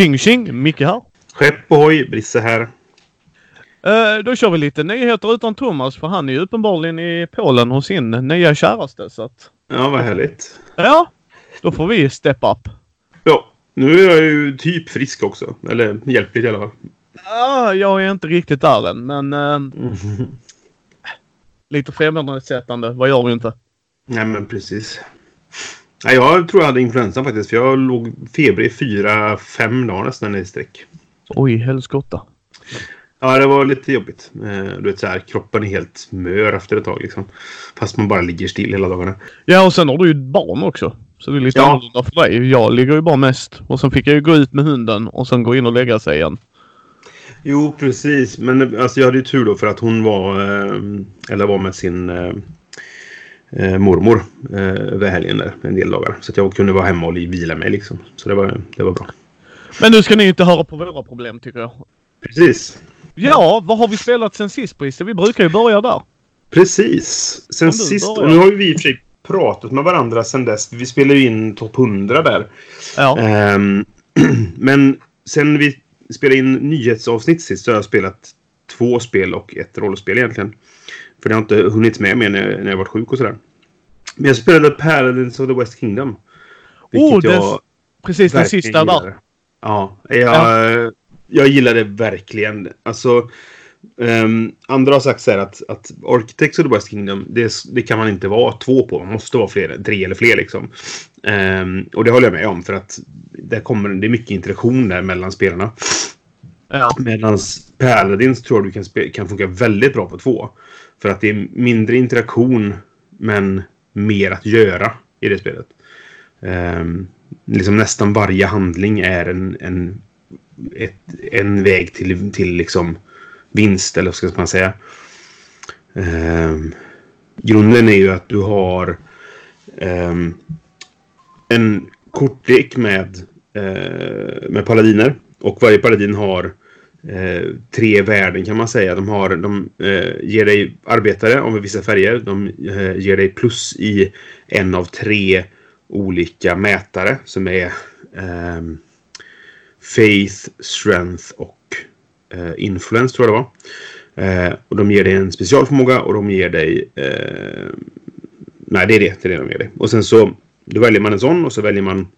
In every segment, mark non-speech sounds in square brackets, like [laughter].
Tjing tjing! Micke här. Skepp ohoj, Brisse här. Uh, då kör vi lite nyheter utan Thomas för han är ju uppenbarligen i Polen hos sin nya käraste så att... Ja, vad härligt. Ja, då får vi step up. Ja, nu är jag ju typ frisk också. Eller hjälpligt i alla fall. Ja, jag är inte riktigt där än men... Uh, [laughs] lite febernedsättande, vad gör vi inte? Nej, men precis. Nej, jag tror jag hade influensa faktiskt. För jag låg feber i fyra, fem dagar nästan i sträck. Oj, helskotta. Ja, det var lite jobbigt. Eh, du vet så här, kroppen är helt mör efter ett tag liksom. Fast man bara ligger still hela dagarna. Ja, och sen har du ju barn också. Så det är lite Ja. annorlunda för dig. Jag ligger ju bara mest. Och sen fick jag ju gå ut med hunden och sen gå in och lägga sig igen. Jo, precis. Men alltså, jag hade ju tur då för att hon var, eh, eller var med sin eh, mormor eh, över helgen där en del dagar. Så att jag kunde vara hemma och vila mig liksom. Så det var, det var bra. Men nu ska ni inte höra på våra problem tycker jag. Precis. Ja, vad har vi spelat sen sist Brisse? Vi brukar ju börja där. Precis. Sen sist, börjar. och nu har ju vi i och för sig pratat med varandra sen dess. Vi spelade ju in topp 100 där. Ja. Ehm, [clears throat] men sen vi spelade in nyhetsavsnitt sist så har jag spelat två spel och ett rollspel egentligen. För det har inte hunnit med mig när, när jag varit sjuk och sådär. Men jag spelade Paladins of the West Kingdom. Oh, det- Precis den sista där. gillade. Ja, jag, jag gillar det verkligen. Alltså, ehm, andra har sagt så här att, att Architects of the West Kingdom, det, det kan man inte vara två på. Man måste vara fler, tre eller fler liksom. Ehm, och det håller jag med om för att det, kommer, det är mycket interaktion där mellan spelarna. Ja. Medan Paladins tror jag du kan, kan funka väldigt bra på två. För att det är mindre interaktion men mer att göra i det spelet. Ehm, liksom nästan varje handling är en, en, ett, en väg till, till liksom vinst eller vad ska man säga. Ehm, grunden är ju att du har ehm, en kortlek med, eh, med paladiner. Och varje paladin har eh, tre värden kan man säga. De, har, de eh, ger dig arbetare av vissa färger. De eh, ger dig plus i en av tre olika mätare som är ehm, Faith, Strength och eh, Influence tror jag det var. Eh, och de ger dig en specialförmåga och de ger dig... Eh, nej, det är det. Det är det de ger dig. Och sen så då väljer man en sån och så väljer man...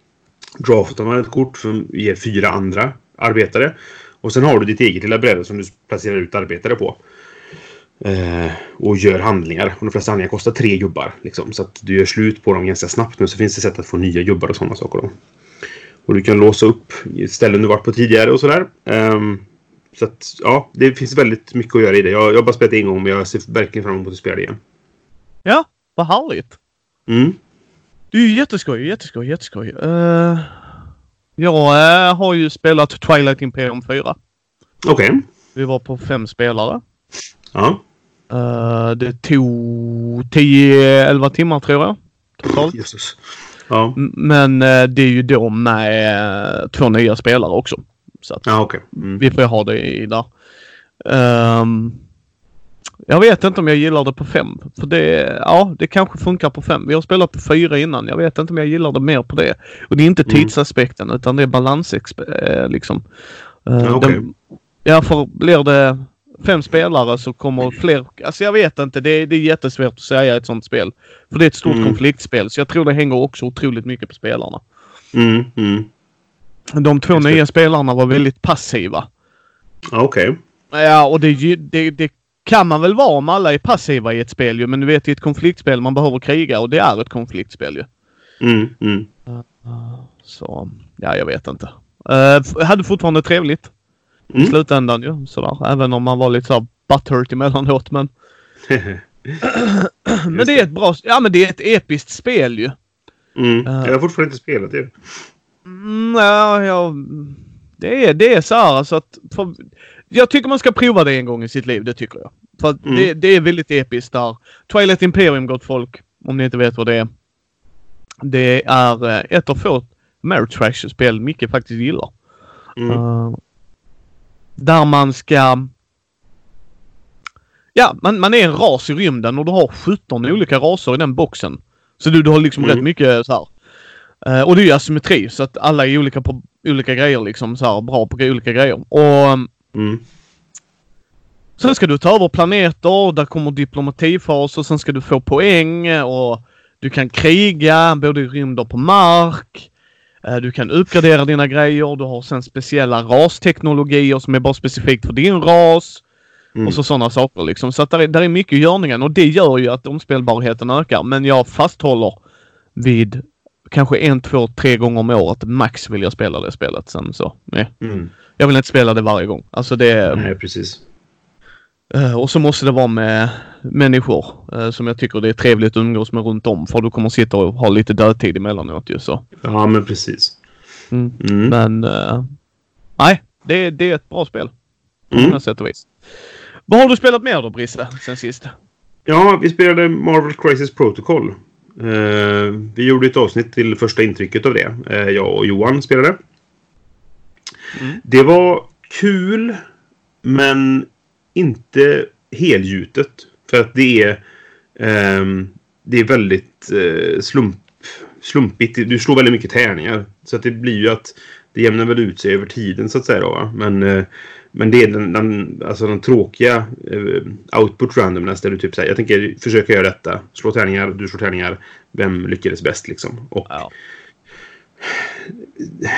Draftar man ett kort som ger fyra andra arbetare. Och sen har du ditt eget lilla bräde som du placerar ut arbetare på. Eh, och gör handlingar. Och de flesta handlingar kostar tre gubbar. Liksom, så att du gör slut på dem ganska snabbt. Men så finns det sätt att få nya gubbar och sådana saker. Då. Och du kan låsa upp ställen du varit på tidigare och sådär. Ehm, så att ja, det finns väldigt mycket att göra i det. Jag, jag har bara spelat en gång men jag ser verkligen fram emot att spela det igen. Ja, vad härligt. Mm. Det är ju jätteskoj, jätteskoj, jätteskoj. Uh, jag eh, har ju spelat Twilight Imperium 4. Okej. Vi var på fem spelare. Ja. Eh, det tog 10-11 timmar tror jag. Totalt. Jesus. Ja. Men eh, det är ju då med två nya spelare också. Så att Ja, okej. Mm. vi får ha det i där. Ehm, jag vet inte om jag gillar det på fem. För det, ja, det kanske funkar på fem. Vi har spelat på fyra innan. Jag vet inte om jag gillar det mer på det. Och det är inte Mm. tidsaspekten utan det är balansaspekten. liksom. Eh, Ja, okej. den- ja, för blir det fem spelare så kommer fler. Alltså jag vet inte. Det, är- det är jättesvårt att säga ett sånt spel. För det är ett stort Mm. konfliktspel. Så jag tror det hänger också otroligt mycket på spelarna. Mm, mm. De två Just det. nya spelarna var väldigt passiva. Okej. Ja, och det, det, det kan man väl vara om alla är passiva i ett spel ju. Men du vet i ett konfliktspel man behöver kriga och det är ett konfliktspel ju. Mm, mm. Så, ja jag vet inte. Uh, hade fortfarande trevligt. I Mm. slutändan ju. Sådär. Även om man var lite såhär butthurt emellanåt. Men, [laughs] men det är ett bra... Ja men det är ett episkt spel ju. mm. Ja. Jag har fortfarande inte spelat det. Mm, ja, ja, det är, det är så här alltså att... För, jag tycker man ska prova det en gång i sitt liv, det tycker jag. För Mm. det, det är väldigt episkt där. Twilight Imperium, gott folk. Om ni inte vet vad det är. Det är eh, ett av få Ameritrash-spel Micke faktiskt gillar. Mm. Eh, där man ska... Ja, man, man är en ras i rymden och du har 17 olika raser i den boxen. Så du, du har liksom Mm. rätt mycket så här. Eh, och det är ju asymmetri så att alla är olika på olika grejer liksom. Så här, bra på olika grejer. Och Mm. sen ska du ta över planeter. Där kommer diplomatifas och sen ska du få poäng och du kan kriga både i rymd och på mark. Eh, Du kan uppgradera dina grejer. Du har sen speciella rasteknologier som är bara specifikt för din ras. Mm. Och så sådana saker liksom. Så att där är, där är mycket görningen och det gör ju att omspelbarheten ökar. Men jag fasthåller vid kanske en, två, tre gånger om året max vill jag spela det spelet. Sen så, nej. Mm. Jag vill inte spela det varje gång. Alltså det... Nej, precis. eh, Och så måste det vara med människor eh, som jag tycker det är trevligt att umgås med runt om. För du kommer sitta och ha lite dödtid emellanåt ju så. Ja, men precis. Mm. Mm. Men... eh, nej, det, det är ett bra spel. På Mm. sätt och vis. Vad har du spelat mer då Brisse, sen sist? Ja, vi spelade Marvel Crisis Protocol. Eh, vi gjorde ett avsnitt till första intrycket av det. Eh, jag och Johan spelade. Mm. Det var kul, men inte helgjutet. För att det är, ehm, det är väldigt eh, slump, slumpigt. Du slår väldigt mycket tärningar. Så att det blir ju att det jämnar väl ut sig över tiden så att säga. Då, va? Men, men det är den, den, alltså den tråkiga eh, output randomness där du typ säger jag tänker försöka göra detta. Slå tärningar, du slår tärningar. Vem lyckades bäst liksom? Och Ja.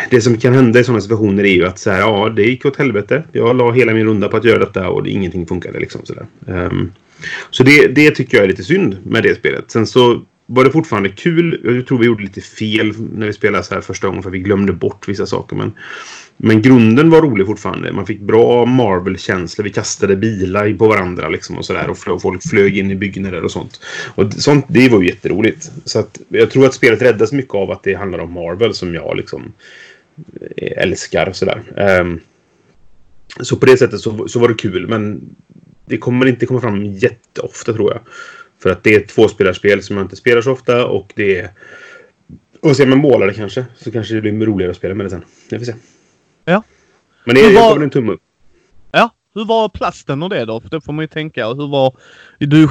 det som kan hända i sådana situationer är ju att så här, ja, det gick åt helvete. Jag la hela min runda på att göra detta och det, ingenting funkade liksom sådär. Ehm, så det, det tycker jag är lite synd med det spelet. Sen så var det fortfarande kul. Jag tror vi gjorde lite fel när vi spelade så här första gången för vi glömde bort vissa saker. Men, men grunden var rolig fortfarande. Man fick bra Marvel-känsla. Vi kastade bilar på varandra liksom och sådär. Och folk flög in i byggnader och sånt. Och sånt, det var ju jätteroligt. Så att, jag tror att spelet räddas mycket av att det handlar om Marvel som jag liksom eh, älskar älskar sådär. Um, så på det sättet så, så var det kul. Men det kommer inte komma fram jätteofta tror jag. För att det är ett tvåspelarspel som jag inte spelar så ofta och det är... Och ser med målare kanske. Så kanske det blir roligare att spela med det sen. Jag får se. Ja. Men det är, gav en tumme upp. Ja, hur var plasten och det då? För det får man ju tänka. Hur var... Du,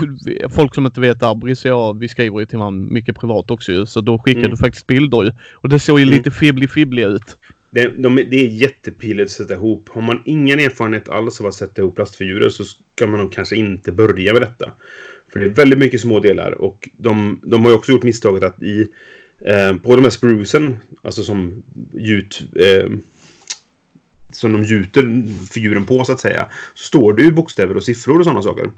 folk som inte vet Brice och jag, vi skriver ju till varandra mycket privat också ju. Så då skickade Mm. du faktiskt bilder ju. Och det såg ju Mm. lite fibblig-fibblig ut. Det, de, det är jättepilligt att sätta ihop. Har man ingen erfarenhet alls av att sätta ihop plastfigurer så ska man nog kanske inte börja med detta. För det är väldigt mycket små delar och de, de har ju också gjort misstaget att i eh, på de här sprucen, alltså som gjut, eh, som de gjuter figuren på så att säga, så står det ju bokstäver och siffror och sådana saker.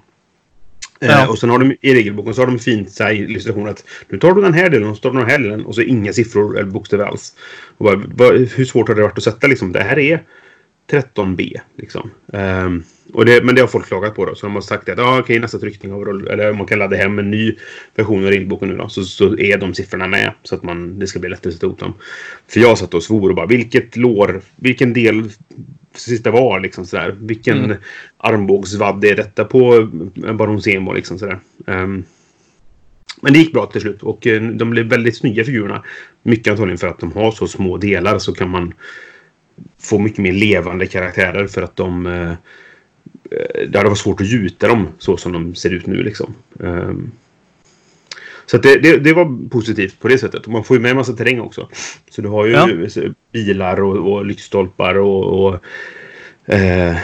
Eh, Ja. och sen har de i regelboken så har de fint så här, illustration att nu tar du den här delen och så tar du den här delen och så inga siffror eller bokstäver alls. Och bara, vad, hur svårt har det varit att sätta liksom? Det här är 13B liksom. Ehm, och det, men det har folk klagat på då. Så de har sagt att ah, okej, nästa tryckning av roll, eller man kan ladda hem en ny version av regelboken nu då. Så, så är de siffrorna med. Så att man, det ska bli lättare att sätta ihop dem. För jag satt och svor och bara vilket lår, vilken del sista var liksom sådär. Vilken Mm. armbågsvadd är detta på Baron Zemo liksom sådär. Ehm, men det gick bra till slut och eh, de blev väldigt snygga figurerna. Mycket antagligen för att de har så små delar så kan man få mycket mer levande karaktärer för att de... Eh, eh, det hade varit svårt att gjuta dem så som de ser ut nu liksom. Ehm, så det, det, det var positivt på det sättet. Och man får ju med en massa terräng också. Så du har ju Ja. bilar och, och lyktstolpar och, och eh,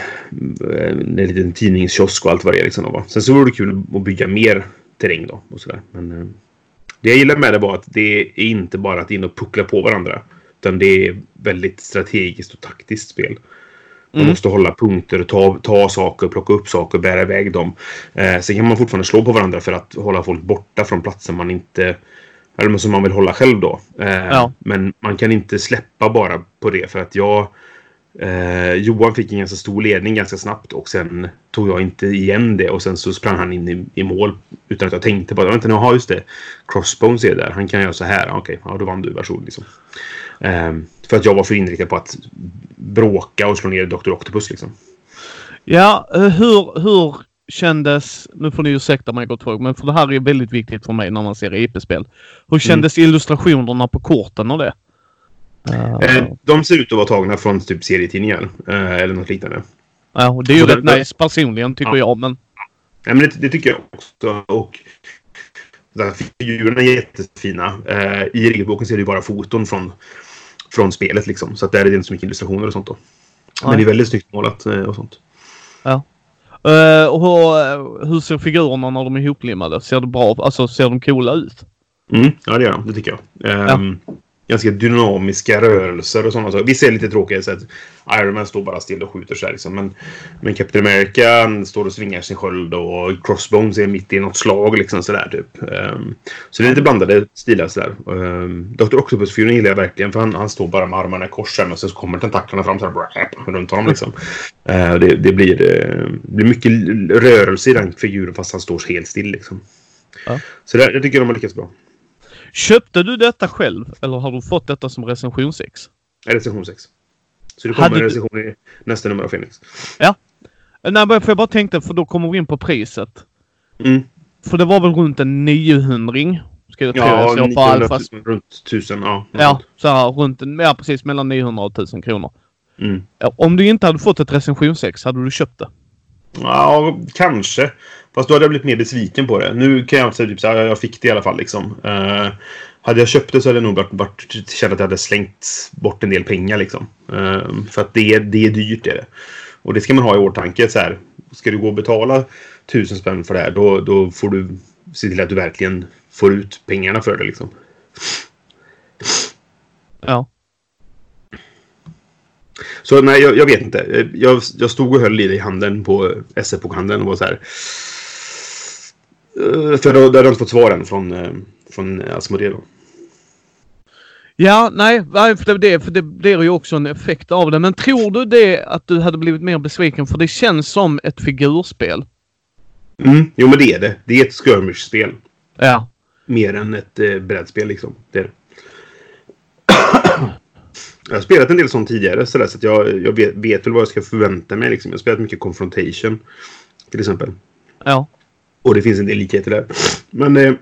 en liten tidningskiosk och allt vad det är. Liksom, va? Sen så vore det kul att bygga mer terräng då. Och sådär. Men eh, det jag gillar med det var att det är inte bara att in och puckla på varandra. Utan det är väldigt strategiskt och taktiskt spel. Man Mm. måste hålla punkter, och ta, ta saker, plocka upp saker, bära iväg dem. Eh, sen kan man fortfarande slå på varandra för att hålla folk borta från platser man inte... Eller som man vill hålla själv då. Eh, Ja. Men man kan inte släppa bara på det för att jag... Eh, Johan fick en ganska stor ledning ganska snabbt och sen tog jag inte igen det och sen så sprang han in i, i mål utan att jag tänkte på det. Vänta, nu har just det. Crossbones är där. Han kan göra så här. Okej, ja, då vann du. Varsågod liksom. Ehm, för att jag var för inriktad på att bråka och slå ner Dr. Octopus liksom. Ja, eh, hur, hur kändes... Nu får ni ursäkta mig gott folk, men för det här är väldigt viktigt för mig när man ser IP-spel. Hur kändes illustrationerna på korten och det? Eh, de ser ut att vara tagna från typ serietidningar. eh, eller något liknande. ja, och det är ju rätt det- nice personligen tycker Ja. jag, men... Ja, men det, det tycker jag också. Och figurerna är jättefina. Eh, I regelboken ser ju bara foton från, från spelet liksom. Så att där är det inte så mycket illustrationer och sånt då. Men Nej. det är väldigt snyggt målat och sånt. Eh, och hur, hur ser figurerna när de är ihoplimmade? Ser bra Alltså ser de coola ut? Mm, ja, det gör de. Det tycker jag. Ehm, Ganska dynamiska rörelser och sådana saker. Vissa är lite tråkiga så att Iron Man står bara still och skjuter så här liksom. Men, men Captain America står och svingar sin sköld och Crossbones är mitt i något slag liksom sådär typ. Ehm, så det är lite blandade stilar sådär. Um, Dr. Octopus-figuren gillar jag verkligen för han, han står bara med armarna i kors och så kommer tentaklerna fram så här brap, runt honom liksom. Eh, det, det blir, eh, blir mycket rörelse i den figuren fast han står helt still liksom. Ja. Så det, jag tycker de har lyckats bra. Köpte du detta själv eller har du fått detta som recensionsex? Recension 6. Så det kommer Hade en du- recension i nästa nummer av Phoenix. Eh, Nej, för jag bara tänkte för då kommer vi in på priset. Mm. För det var väl runt en 900 Ska jag Ja, såg på 900 Alfa. 000, runt 1000. Ja, Ja, så här runt ja precis mellan 900 och 1000 kronor. Mm. Ja, Om du inte hade fått ett recensionsex, hade du köpt det? ja, kanske. Fast då hade jag blivit mer besviken på det. Nu kan jag säga typ så här, jag fick det i alla fall liksom. Eh, hade jag köpt det så hade jag nog varit, varit, känt att jag hade slängt bort en del pengar liksom. Eh, för att det, är- det är dyrt. Är det. Och det ska man ha i åtanke. Så här, ska du gå och betala tusen spänn för det här, då, då får du se till att du verkligen får ut pengarna för det liksom. Ja. Så nej, jag, jag vet inte. Jag, jag stod och höll i det i handen på SF-bokhandeln och var så här. Eh, För då, då hade jag inte fått svar än från, eh, från Asmodee då. Ja, nej, nej, för det, för det blir ju också en effekt av det. Men tror du det att du hade blivit mer besviken? För det känns som ett figurspel. Mm. Jo, men det är det. Det är ett skirmish-spel. Ja. Mer än ett eh, brädspel liksom. Det är det. [clears throat] Jag har spelat en del sånt tidigare så, där, så att jag, jag vet, vet väl vad jag ska förvänta mig. Liksom. Jag har spelat mycket Confrontation. Till exempel. Ja. Och det finns en del likheter där. Men eh,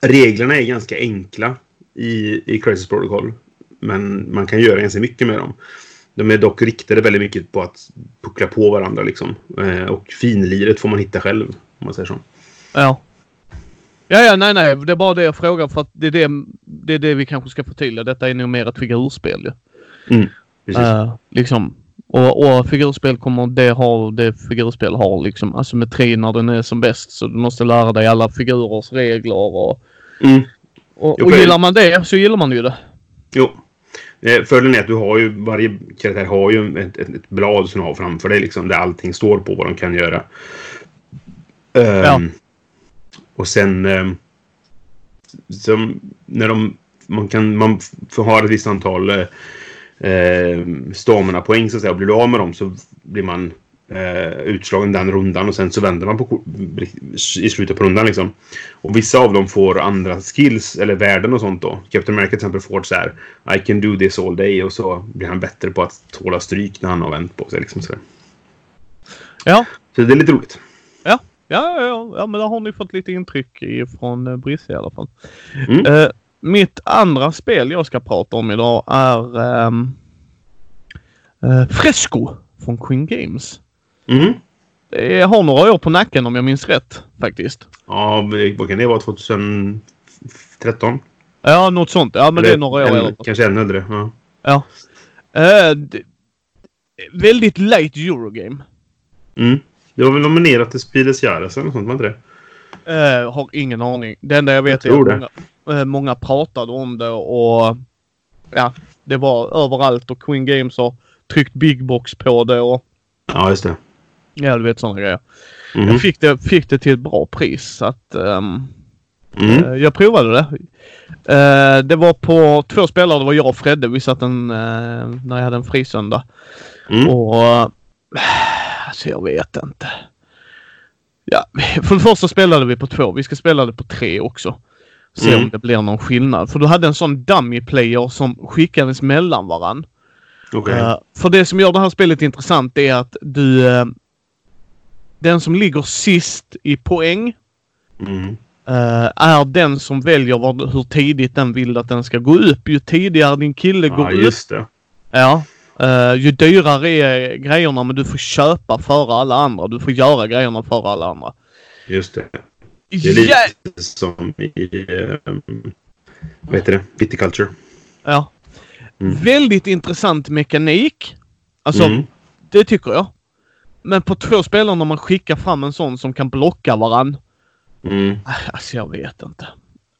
reglerna är ganska enkla i, i Crisis Protocol. Men man kan göra ganska mycket med dem. De är dock riktade väldigt mycket på att puckla på varandra liksom. Eh, och finliret får man hitta själv. Om man säger så. Ja. Ja, ja, nej, nej. Det är bara det jag frågar för att det är det, det, är det vi kanske ska förtydliga. Detta är nog mer ett figurspel ju. Mm, precis. Eh, liksom. Och, och figurspel kommer det ha det figurspel har liksom asymmetri när den är som bäst. Så du måste lära dig alla figurers regler och, Mm. och, Jo, och gillar man det så gillar man ju det. Jo. Eh, Fördelen är att du har ju, varje karaktär har ju ett, ett, ett blad som du har framför dig liksom. Där allting står på vad de kan göra. Ehm, Ja. Och sen... Um, som, när de... Man kan... Man får ha ett visst antal eh, eh, stamina-poäng så att säga. Och blir du av med dem så blir man eh, utslagen den rundan och sen så vänder man på i slutet på rundan liksom. Och vissa av dem får andra skills eller värden och sånt då. Captain America till exempel får så här I can do this all day och så blir han bättre på att tåla stryk när han har vänt på sig liksom så. Ja. så det är lite roligt. Ja, ja, ja, ja men där har ni fått lite intryck från uh, Brisse i alla fall. Mm. Eh, mitt andra spel jag ska prata om idag är um, Fresco från Queen Games. Mhm. Det har några år på nacken om jag minns rätt faktiskt. Ja, vad kan det vara? 2013? Ja, något sånt. Ja, men det är några år. Eller, fall. kanske ännu äldre. Ja. Ja. Det, väldigt light Eurogame. Mm. Det var väl nominerat till Spiles Jares eller något sånt, var inte det? Eh, har ingen aning. Det enda jag vet Jag är att många, många pratade om det och ja, det var överallt och Queen Games har tryckt big box på det och Ja, just det. ja, du vet sådana grejer. Mhm. Jag fick det, fick det till ett bra pris så att ehm, Mm. eh, jag provade det. Eh, det var på två spelare. Det var jag och Fredde. Vi satt en, eh, när jag hade en frisöndag. Mm. Och eh, alltså jag vet inte. Ja, för det första spelade vi på två. Vi ska spela det på tre också. Se Mm. om det blir någon skillnad. För du hade en sån dummy player som skickades mellan varann. Okej. Eh, för det som gör det här spelet intressant är att du... eh, den som ligger sist i poäng Mm. eh, är den som väljer vad, hur tidigt den vill att den ska gå upp. Ju tidigare din kille Ja, går upp just det. Ja. Eh, ju dyrare är grejerna men du får köpa före alla andra. Du får göra grejerna före alla andra. Just det. Det är lite som i... Um, vad heter det? Viticulture. Ja. Mm. Väldigt intressant mekanik. Alltså, Mm. det tycker jag. Men på två spelare när man skickar fram en sån som kan blocka varann. Mm. Alltså jag vet inte.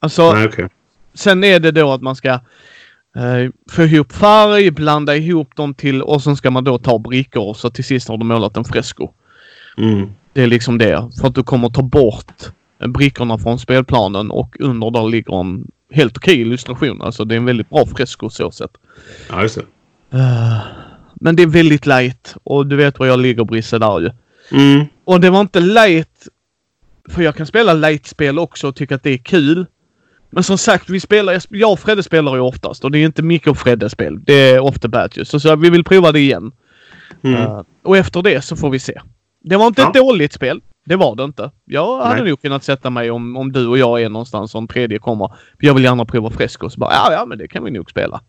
Alltså, Nej, okej. sen är det då att man ska eh, få ihop färg, blanda ihop dem till och sen ska man då ta brickor och så till sist har du målat en fresko. Mm. Det är liksom det. För att du kommer ta bort brickorna från spelplanen och under där ligger en helt okej illustration. Alltså det är en väldigt bra fresko så sett. Ja, just det. Eh, men det är väldigt light och du vet var jag ligger Brisse där ju. Mm. Och det var inte light för jag kan spela light-spel också och tycka att det är kul. Men som sagt, vi spelar, jag och Fredde spelar ju oftast och det är inte mycket av Freddes spel. Det är ofta Badges. Så, så vi vill prova det igen. Mm. Eh, och efter det så får vi se. Det var inte Ja. ett dåligt spel. Det var det inte. Jag hade Nej. nog kunnat sätta mig om, om du och jag är någonstans och en tredje kommer. Jag vill gärna prova Fresco. Så bara, ja, ja, men det kan vi nog spela.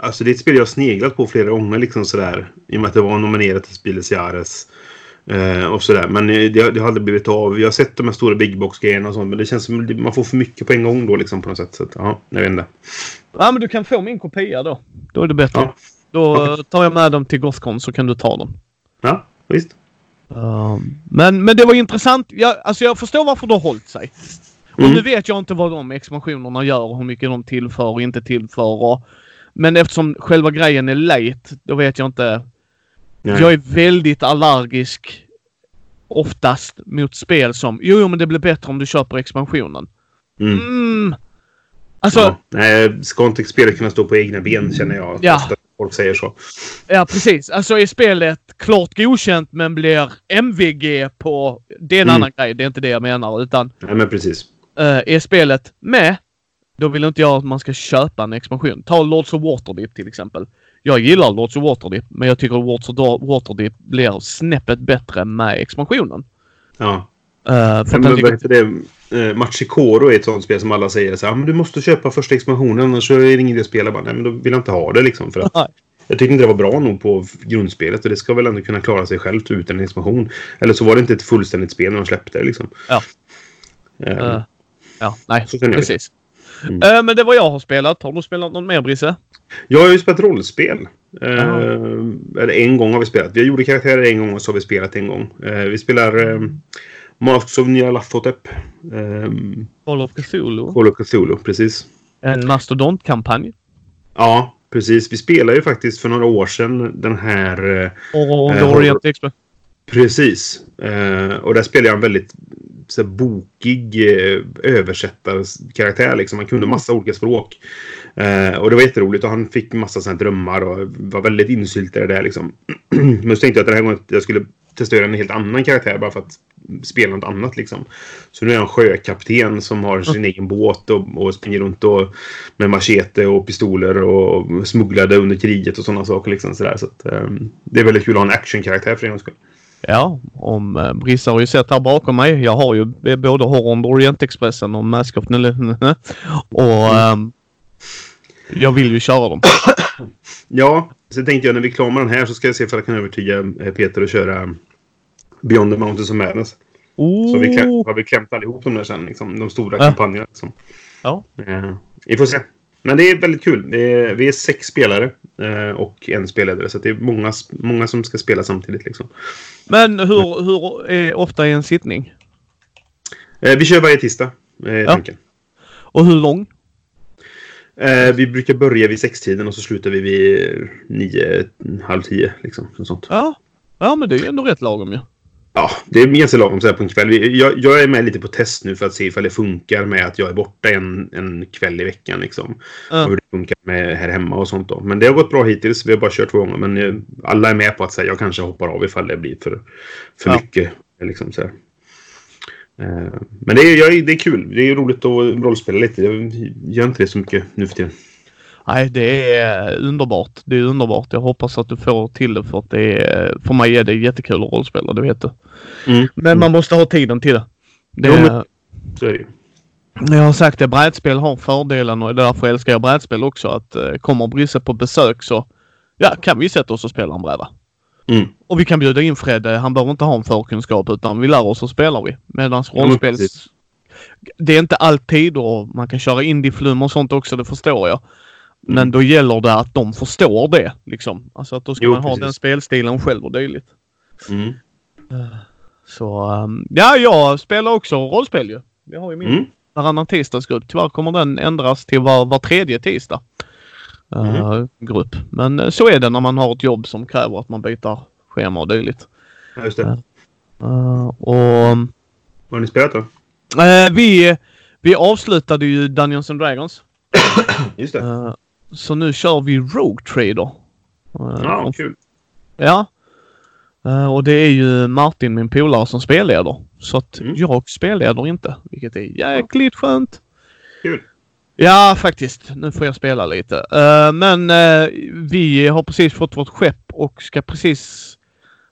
Alltså det är ett spel jag sneglat på flera gånger liksom sådär. I och med att det var nominerat till Spieles Jahres. Eh, och sådär. Men det, det har aldrig blivit av. Jag har sett de här stora big box grejerna och sånt. Men det känns som man får för mycket på en gång då liksom på något sätt. Så att, ja, jag vet inte. Ja, men du kan få min kopia då. Då är det bättre. Ja. Då eh, tar jag med dem till Gothcon så kan du ta dem. Ja, visst. Um, men, men det var intressant. Jag, alltså jag förstår varför det har hållit sig. Och Mm. nu vet jag inte vad de expansionerna gör och hur mycket de tillför och inte tillför. Och, men eftersom själva grejen är late, då vet jag inte. Nej. Jag är väldigt allergisk oftast mot spel som jo, jo men det blir bättre om du köper expansionen. Mm. Mm. Alltså, ja. Nej, ska inte spelet kunna stå på egna ben känner jag. Ja. Folk säger så. Ja, precis. Alltså är spelet klart godkänt men blir MVG på... Det är en Mm. annan grej. Det är inte det jag menar. Utan Nej, men precis. eh, är spelet med, då vill inte jag att man ska köpa en expansion. Ta Lords of Waterdeep till exempel. Jag gillar Lords of Waterdeep, men jag tycker Lords of Waterdeep blir snäppet bättre med expansionen. Ja. Eh, för Men, ligger- heter det? Eh, Machikoro är ett sånt spel som alla säger så här, "Ah, men du måste köpa första expansionen annars är det ingen idé att spela. Bara, Nej, men då vill jag inte ha det liksom. För att jag tyckte inte det var bra nog på grundspelet och det ska väl ändå kunna klara sig självt utan en expansion. Eller så var det inte ett fullständigt spel när de släppte det liksom. Ja. Eh, ja, nej, precis. Mm. Eh, men det var jag har spelat. Har du spelat någon mer Brisse? Jag har ju spelat rollspel. Eller en gång har vi spelat. Vi gjorde karaktärer en gång och så har vi spelat en gång. Vi spelar eh, Masks of Nyarlathotep. Eh, Call of Cthulhu? Call of Cthulhu, precis. En mastodontkampanj? Ja, precis. Vi spelade ju faktiskt för några år sedan den här... Eh, horror- Orient Express? Precis. Eh, och där spelade jag en väldigt så här, bokig eh, översättarkaraktär. Liksom. Han kunde massa olika språk. Eh, och det var jätteroligt och han fick massa såna drömmar och var väldigt insyltad i det där liksom. [clears throat] Men så tänkte jag att den här gången jag skulle testa en helt annan karaktär bara för att spela något annat liksom. Så nu är jag en sjökapten som har sin egen båt och, och springer runt och, med machete och pistoler och smugglade under kriget och sådana saker liksom sådär. Så att, ehm, det är väldigt kul att ha en actionkaraktär för en gångs skull. Ja, om eh, Brissa har ju sett här bakom mig. Jag har ju både Horror och Orientexpressen och Mask of Och ehm, jag vill ju köra dem. [clears throat] Ja, så tänkte jag när vi är klara med den här så ska jag se att jag kan övertyga eh, Peter att köra Beyond the Mountains of Madness. Så har vi, kläm, Oh. har vi klämt allihop de där sen, liksom, de stora Ja. kampanjerna. Liksom. Ja. Eh, vi får se. Men det är väldigt kul. Är, vi är sex spelare eh, och en spelledare. Så det är många, många som ska spela samtidigt. Liksom. Men hur, hur är ofta är en sittning? Eh, vi kör varje tisdag. Eh, Ja. tanken. Och hur lång? Vi brukar börja vid sextiden och så slutar vi vid nio, halv tio. Liksom, sånt. Ja. Ja, men det är ju ändå rätt lagom ju. Ja, det är ganska lagom så här på en kväll. Jag, jag är med lite på test nu för att se ifall det funkar med att jag är borta en, en kväll i veckan. Liksom. Ja. Och hur det funkar med här hemma och sånt då. Men det har gått bra hittills. Vi har bara kört två gånger. Men eh, alla är med på att säga jag kanske hoppar av ifall det blir för, för Ja. mycket. Liksom, så här. Eh, Men det är, det är kul. Det är roligt att rollspela lite. Jag gör inte det så mycket nu för tiden. Nej, det är underbart. Det är underbart. Jag hoppas att du får till det för att det är, för mig är det jättekul att rollspela, det vet du. Mm. Men man måste ha tiden till det. det är ju. Jag har sagt det, brädspel har fördelen och därför älskar jag brädspel också. Att eh, kommer Brisse på besök så ja, kan vi sätta oss och spela en bräda. Mm. Och vi kan bjuda in Fred. Han behöver inte ha en förkunskap utan vi lär oss och spelar vi. Medan rollspels... precis. det är inte alltid och man kan köra indieflum och sånt också, det förstår jag. Men då gäller det att de förstår det. Liksom. Alltså att då ska Jo, man ha precis. den spelstilen själv och dylikt. Mm. Så um, ja, jag spelar också rollspel ju. Jag har ju min Mm. varannan tisdagsgrupp. Tyvärr kommer den ändras till var, var tredje tisdag. Uh, Mhm. grupp. Men eh, så är det när man har ett jobb som kräver att man byter schema och dylikt. Ja, just det. Uh, och Vad har ni spelat då? eh, vi, vi avslutade ju Dungeons and Dragons. [coughs] Just det. Eh, så nu kör vi Rogue Trader. Eh, Ja, och- kul. Ja. Eh, och det är ju Martin, min polare, som spelleder. Så att Mm. jag spelleder inte. Vilket är jäkligt skönt. Kul. Ja, faktiskt. Nu får jag spela lite. Eh, men eh, vi har precis fått vårt skepp och ska precis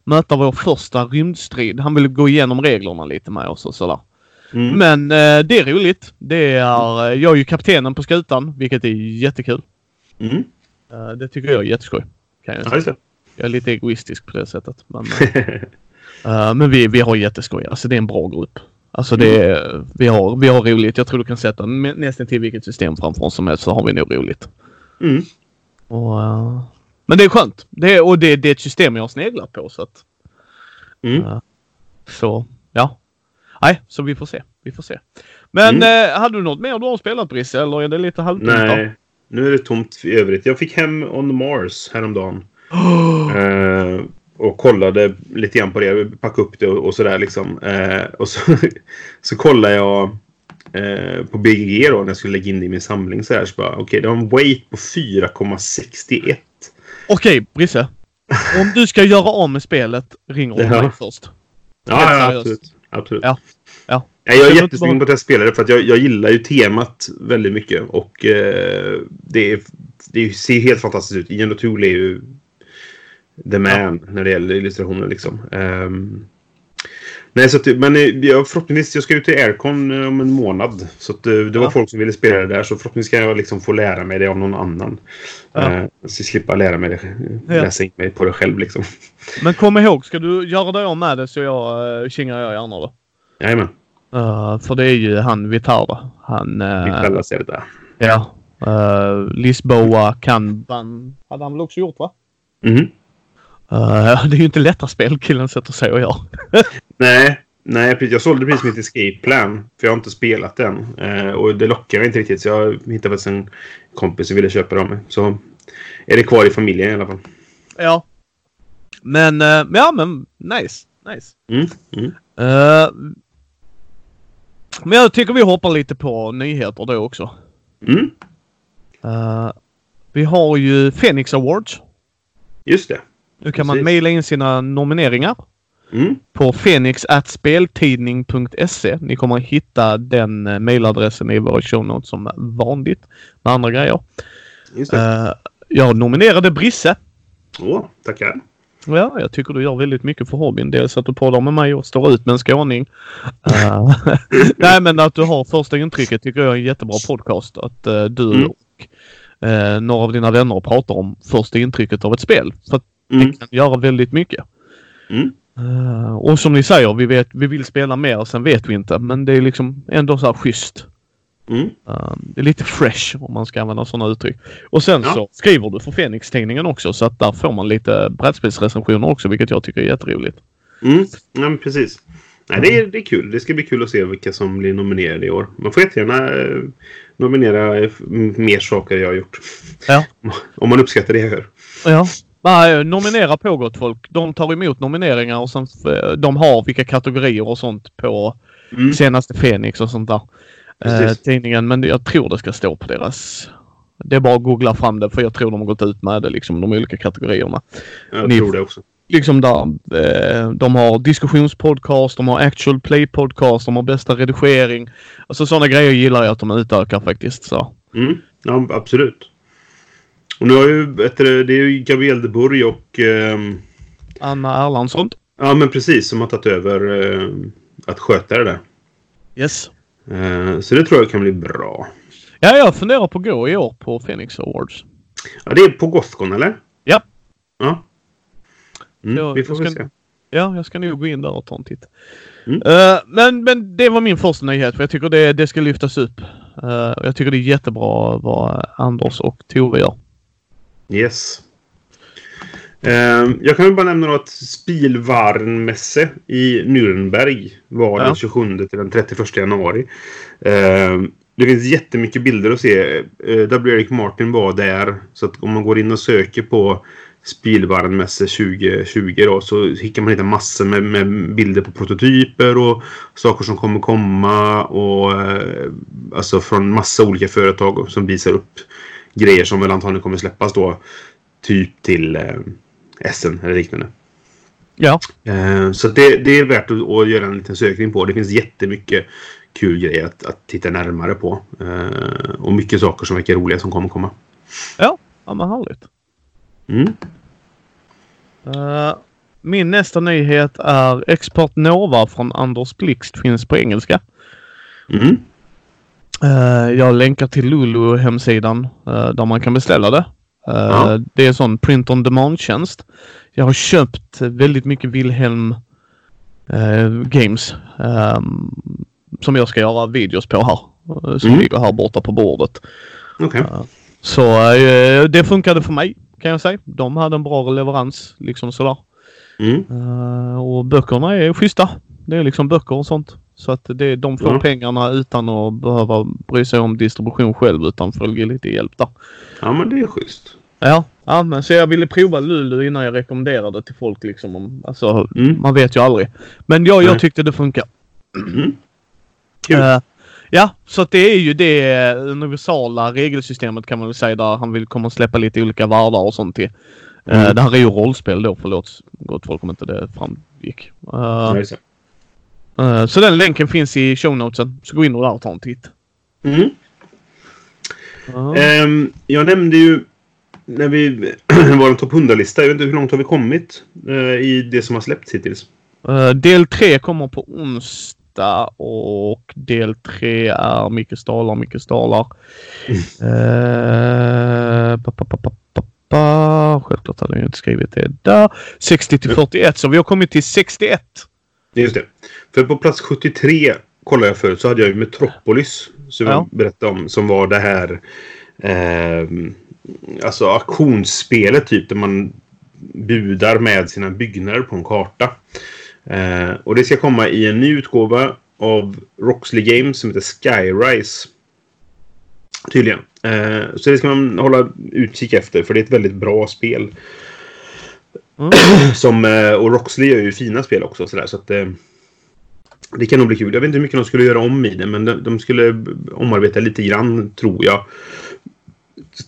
möta vår första rymdstrid. Han vill gå igenom reglerna lite med oss och sådär. Mm. Men eh, det är roligt. Det är, eh, jag är ju kaptenen på skutan, vilket är jättekul. Mm. Eh, det tycker jag är jätteskoj. Kan jag, Ja, säga. det. jag är lite egoistisk på det sättet. Men, [laughs] eh, Eh, men vi, vi har jätteskoj. Alltså det är en bra grupp. Alltså det är, vi, har, vi har roligt. Jag tror du kan sätta nä- nästan till vilket system framför oss som helst så har vi nog roligt. Mm. Och, eh, men det är skönt. Det är, och det, det är ett system jag har sneglat på. Så, att, Mm. Ja. så ja. Nej, så vi får se. Vi får se. Men Mm. eh, hade du något mer du har spelat Brisse eller är det lite halvtomt? Nej, nu är det tomt i övrigt. Jag fick hem On Mars häromdagen. [gasps] Eh, och kollade lite grann på det. Packade upp det och, och sådär liksom. Eh, och så, [laughs] så kollade jag eh, på BGG då när jag skulle lägga in det i min samling. Så här, så bara, okej, det har en weight på 4,61. Okej, Brisse. [laughs] Om du ska göra om med spelet, ringer du Ja. mig först. Ja, ja absolut. absolut. Ja. Ja. Nej, jag är jättesugen på att det för att jag, jag gillar ju temat väldigt mycket. Och eh, det, är, det ser helt fantastiskt ut. Ian O'Toole är ju the man när det gäller illustrationer liksom. Ehm, nej, så att, men eh, jag, förhoppningsvis, jag ska ut till Aircon eh, om en månad. Så att, eh, det var Ja. folk som ville spela det där. Så förhoppningsvis kan jag liksom få lära mig det av någon annan. Ja. Eh, så slippa lära mig det, Ja. läsa in mig på det själv liksom. Men kom ihåg, ska du göra dig av med det så jag, uh, kingar jag gärna då. Jajamän, Uh, för det är ju han Vitarda. Han... vi Uh, det där. ja. Uh, Lisboa, Kanban hade han väl också gjort va? Mhm. Uh, [laughs] det är ju inte lätta spel killen sätter sig och gör. [laughs] Nej, nej jag sålde precis mitt Escape Plan. För jag har inte spelat den. Eh, och det lockar mig inte riktigt. Så jag hittade faktiskt en kompis som ville köpa det av mig. Så är det kvar i familjen i alla fall. ja. Men, uh, ja men nice. Nice. Mm, mm. Men jag tycker vi hoppar lite på nyheter då också. Mm, Uh, vi har ju Phoenix Awards. just det. Nu kan man Precis. mejla in sina nomineringar Mm, på fenix.speltidning.se. Ni kommer att hitta den eh, mejladressen i våra show notes som vanligt med andra grejer. just det. Uh, jag nominerade Brisse. Åh, tackar. Ja, jag tycker du gör väldigt mycket för hobbyn. Dels att du poddar med mig och står ut med en skåning. Eh, [laughs] nej, men att du har första intrycket tycker jag är en jättebra podcast. Att eh, du Mm. och eh, några av dina vänner pratar om första intrycket av ett spel. För att Mm, det kan göra väldigt mycket. mm, och som ni säger, vi, vet, vi vill spela mer, sen vet vi inte. Men det är liksom ändå så här schysst. Mm. Eh, det är lite fresh om man ska använda sådana uttryck. Och sen Ja. så skriver du för Fenix-tidningen också så att där får man lite brädspelsrecensioner också vilket jag tycker är jätteroligt. Mm, ja, men precis. Nej, det, är, det är kul. Det ska bli kul att se vilka som blir nominerade i år. Man får jättegärna eh, nominera eh, mer saker jag har gjort. Ja. [laughs] Om man uppskattar det jag hör. Ja. Nej, nominera på gott folk. De tar emot nomineringar och sen eh, de har vilka kategorier och sånt på Mm. senaste Fenix och sånt där. Eh, tidningen. Men jag tror det ska stå på deras... Det är bara att googla fram det för jag tror de har gått ut med det liksom de olika kategorierna. Jag Ni- tror det också. liksom där. Eh, de har diskussionspodcast, de har actual play podcast, de har bästa redigering. Alltså sådana grejer gillar jag att de utökar faktiskt. Så. Mm. Ja, absolut. Och nu har ju, du, det är ju Gabriel de Burg och... ehm, Anna Erlandsson. ja, men precis. Som har tagit över eh, att sköta det där. Yes. Eh, så det tror jag kan bli bra. Ja, jag funderar på att gå i år på Phoenix Awards. Ja, det är på Gothcon, eller? Ja. Ja. Mm, Ja, vi får jag väl se. Ja, jag ska nog gå in där och ta en titt. Mm. Eh, men, men det var min första nyhet för jag tycker det, det ska lyftas upp. Uh, jag tycker det är jättebra vad Anders och Tove gör. Yes. Uh, jag kan bara nämna att Spielwarenmesse i Nürnberg var ja. den 27 till den 31 januari. Uh, det finns jättemycket bilder att se. Uh, W. Eric Martin var där. Så att om man går in och söker på Spielwarenmesse 2020 då, så kan man hitta massor med, med, bilder på prototyper och saker som kommer komma och eh, alltså från massa olika företag som visar upp grejer som väl antagligen kommer släppas då typ till eh, Essen eller liknande. Ja. Eh, så det, det, är värt att, göra en liten sökning på. Det finns jättemycket kul grejer att, att titta närmare på. Eh, och mycket saker som verkar roliga som kommer komma. Ja, ja men härligt. Mm. Uh, min nästa nyhet är Export Nova från Anders Blixt finns på engelska. Mm. Uh, jag länkar till Lulu hemsidan uh, där man kan beställa det. Ja. Det är en sån print on demand-tjänst. Jag har köpt väldigt mycket Wilhelm Games um, som jag ska göra videos på här. Som mm. ligger här borta på bordet. Okay. så det funkade för mig kan jag säga. De hade en bra leverans liksom sådär. Mm. Och böckerna är schyssta. Det är liksom böcker och sånt. Så att det, de får mm. pengarna utan att behöva bry sig om distribution själv utan följer lite hjälp där. Ja men det är schysst. Ja, ja men så jag ville prova Lulu innan jag rekommenderade till folk liksom. Om, alltså, mm. Man vet ju aldrig. Men jag, jag tyckte det funkar. Mm. Uh, Ja, så att det är ju det universala regelsystemet kan man väl säga där han vill komma och släppa lite olika världar och sånt till. Eh, mm. Uh, det här är ju rollspel då, förlåt gott folk om inte det framgick. Uh, uh, så den länken finns i show notesen. Så gå in och där och ta en titt. Mm. Um, jag nämnde ju när vi [clears throat] var en topp 100-lista. Jag vet inte hur långt har vi kommit i det som har släppts hittills? del 3 kommer på onsdag och del tre är Micke Stalar, Micke Stalar. Mm. Eh, pa, pa, pa, pa, Självklart hade jag inte skrivit det där. 60 till 41 så vi har kommit till 61. Just det. För på plats 73 kollade jag förut så hade jag ju Metropolis som ja. jag berättade om som var det här eh, alltså auktionsspelet typ där man budar med sina byggnader på en karta. Eh, och det ska komma i en ny utgåva av Roxley Games som heter Skyrise. Tydligen. Eh, så det ska man hålla utkik efter för det är ett väldigt bra spel. Mm. som, eh, och Roxley gör ju fina spel också sådär så att eh, det kan nog bli kul. Jag vet inte hur mycket de skulle göra om i det men de, de skulle omarbeta lite grann tror jag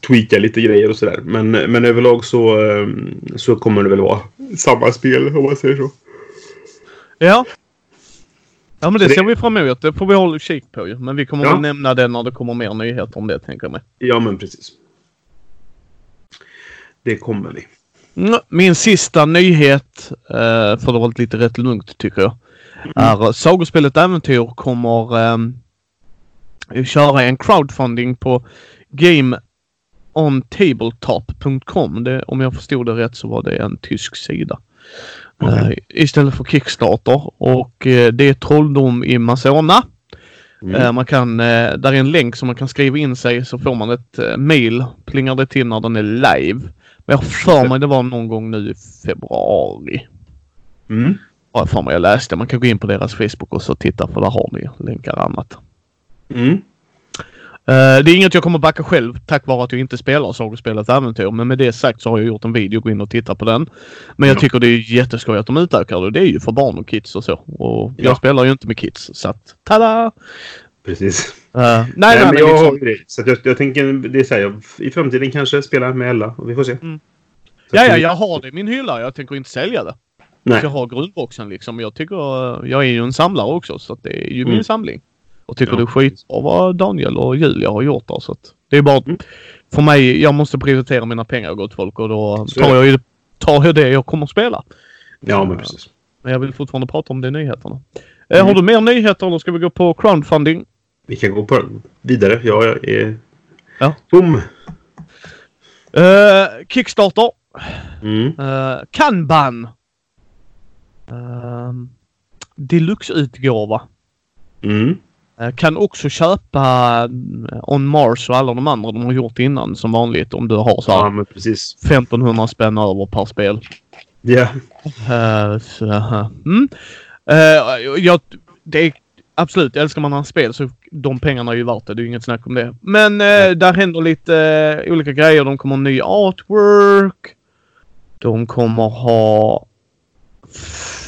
tweaka lite grejer och sådär. Men, men överlag så, eh, så kommer det väl vara samma spel om man säger så. Ja. Ja men det, det ser vi fram emot. Det får vi hålla kik på ju. Men vi kommer ja. väl nämna det när det kommer mer nyheter om det tänker jag mig. Ja men precis. Det kommer vi. Mm, min sista nyhet, eh, för det var lite rätt lugnt tycker jag, mm. är Sagospelet Äventyr kommer eh, köra en crowdfunding på gameontabletop.com. Om jag förstod det rätt så var det en tysk sida. Okay. Uh, istället för Kickstarter och uh, det är Trolldom i Masona. Mm. Uh, man kan, där är en länk som man kan skriva in sig så får man ett mail. Plingar det till när den är live. Men jag har för mig det var någon gång nu i februari. Mm. Har jag för mig jag läste. Man kan gå in på deras Facebook och så titta för där har ni länkar och annat. Mm. Uh, det är inget jag kommer backa själv tack vare att jag inte spelar sagospelet äventyr. Men med det sagt så har jag gjort en video. Gå in och titta på den. Men jag tycker det är jätteskoj att de utökar det. Det är ju för barn och kids och så. Och ja. jag spelar ju inte med kids. Så att, tada! Precis. Uh, nej, nej, nej, men jag liksom... har. Så jag, jag tänker, det är så här, i framtiden kanske spela med Ella. Och vi får se. Mm. Ja, ja, jag har det i min hylla. Jag tänker inte sälja det. Nej. Jag har grundboxen liksom. Jag tycker, jag är ju en samlare också så att det är ju mm. min samling. Och tycker ja. det är skitbra vad Daniel och Julia har gjort där. Så att det är bara mm. för mig. Jag måste prioritera mina pengar gott folk och då tar jag, ju, tar jag det jag kommer att spela. Ja men precis. Men jag vill fortfarande prata om det nyheterna. Mm. Har du mer nyheter eller ska vi gå på crowdfunding? Vi kan gå på vidare. Ja, jag är ja. tom. Uh, Kickstarter. Mm. Uh, Kanban. Uh, Deluxe-utgåva. Mm. Eh, Kan också köpa eh, On Mars och alla de andra de har gjort innan som vanligt om du har så Ja, här precis. 1500 spänn över per spel. Ja. Eh, så, eh, mm. Eh, jag, det absolut, älskar man hans spel så de pengarna är ju värt det. Det är ju inget snack om det. Men eh, där händer lite eh, olika grejer. De kommer ha ny artwork. De kommer ha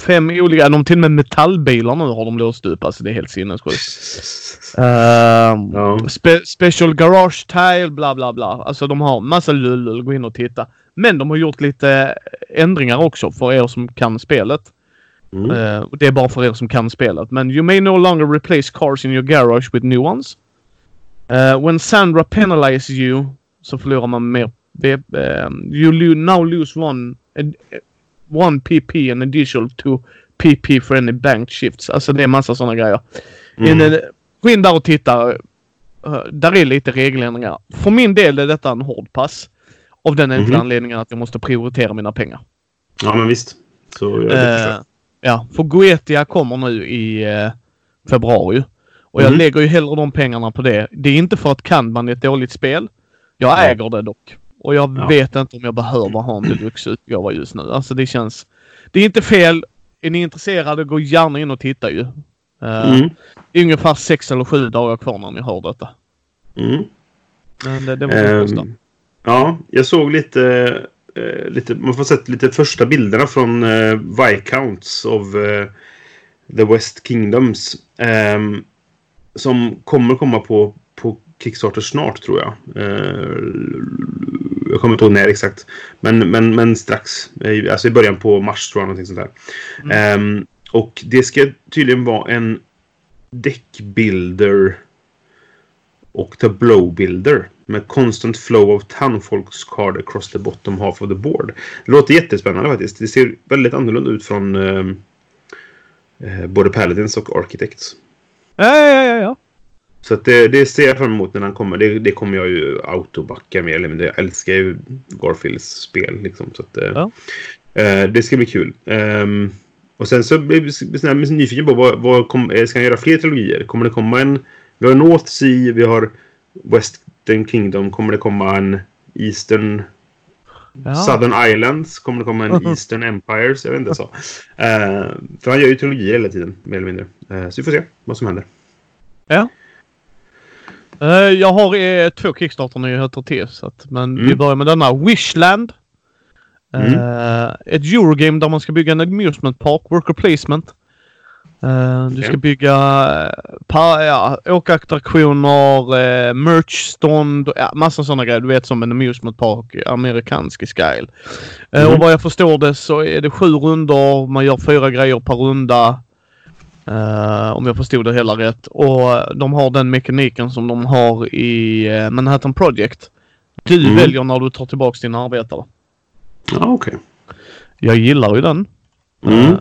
fem olika, de till och med metallbilar nu har de låst upp. Alltså det är helt sinnessjukt. [laughs] Ehm, Ja. Spe special garage tile, bla bla bla. Alltså de har massa lull, gå in och titta. Men de har gjort lite ändringar också för er som kan spelet. Mm. Och det är bara för er som kan spelet. Men you may no longer replace cars in your garage with new ones. Eh, when Sandra penalizes you så förlorar man mer. Eh, you now lose one, one PP and additional to PP for any banked shifts. Alltså det är massa sådana grejer. Mm. In, gå in där och titta. Uh, där är lite regeländringar. För min del är detta en hård pass. Av den enkla Mhm. anledningen att jag måste prioritera mina pengar. Ja, men visst. Så jag. Ja, för Goetia kommer nu i eh, februari. Och jag Mhm. lägger ju hellre de pengarna på det. Det är inte för att Kanban är ett dåligt spel. Jag Nej. äger det dock. Och jag Ja. vet inte om jag behöver ha en deluxe-utgåva just nu. Alltså det känns... Det är inte fel. Är ni intresserade, gå gärna in och titta ju. Eh, Mm. Det är ungefär sex eller sju dagar kvar när ni hör detta. Mm. Men det, det var det första. Ehm, ja, jag såg lite, eh, lite... Man får sett lite första bilderna från eh, Viscounts of eh, the West Kingdoms. ehm, som kommer komma på, på Kickstarter snart tror jag. Eh, jag kommer inte ihåg när exakt. Men, men, men strax. Alltså i början på mars tror jag. Någonting sånt där. Ehm, och det ska tydligen vara en deckbuilder och tableau builder med constant flow of townfolks card across the bottom half of the board. Det låter jättespännande faktiskt. Det ser väldigt annorlunda ut från ehm, eh, både Paladins och Architects. Ja, ja, ja, ja. Så det, det ser jag fram emot när den kommer. Det, det kommer jag ju autobacka eller mindre. Jag älskar ju Garfields spel liksom. Så att, eh, Ja. eh, det ska bli kul. Ehm, och sen så blir jag nyfiken på vad, vad kom, eh, ska han göra fler trilogier? Kommer det komma en... Vi har North Sea, vi har Western Kingdom. Kommer det komma en Eastern... ja. Southern Islands? Kommer det komma en [laughs] Eastern Empires? Jag vet inte så. Eh, för han gör ju trilogier hela tiden, mer eller mindre. Eh, så vi får se vad som händer. Ja. Eh, jag har två Kickstarter-nyheter till. Så att, men vi Mm. börjar med denna. Wishland. Eh, ett Eurogame där man ska bygga en amusement park, worker placement. Eh, du ska bygga eh, pa, ja, åkattraktioner, uh, merchstånd, ja, massa sådana grejer. Du vet som en amusement park, amerikansk style. Eh, Mm. Och vad jag förstår det så är det sju rundor, man gör fyra grejer per runda. Eh, om jag förstod det hela rätt. Och de har den mekaniken som de har i Manhattan Project. Du Mm. väljer när du tar tillbaks dina arbetare. Ja, okej. Jag gillar ju den. Mm.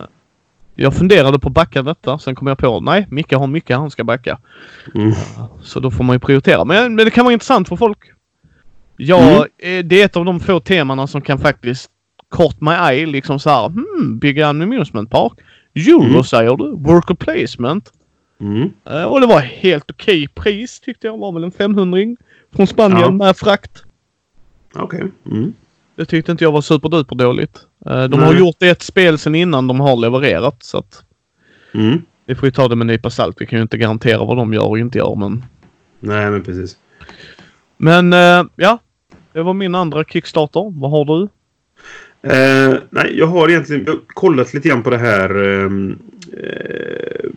Jag funderade på att backa detta. Sen kom jag på nej, Micke har mycket han ska backa. Mm. Så då får man ju prioritera. Men, men det kan vara intressant för folk. Ja, Mm. eh, det är ett av de få temana som kan faktiskt caught my eye. Liksom så här, hmm, bygga en amusement park. Euro Mm. säger du. Worker placement. Mm. Eh, och det var helt okej pris tyckte jag. var väl en 500 från Spanien Ja. med frakt. Okej. Mm. Det tyckte inte jag var superduper dåligt. Eh, de har Nej. gjort ett spel sen innan de har levererat. Så att Mm. vi får ju ta det med en nypa salt. Vi kan ju inte garantera vad de gör och inte gör. Men, Nej, men precis. men eh, ja. Det var min andra Kickstarter. Vad har du? Eh, nej, jag har egentligen jag har kollat lite grann på det här ehm, eh,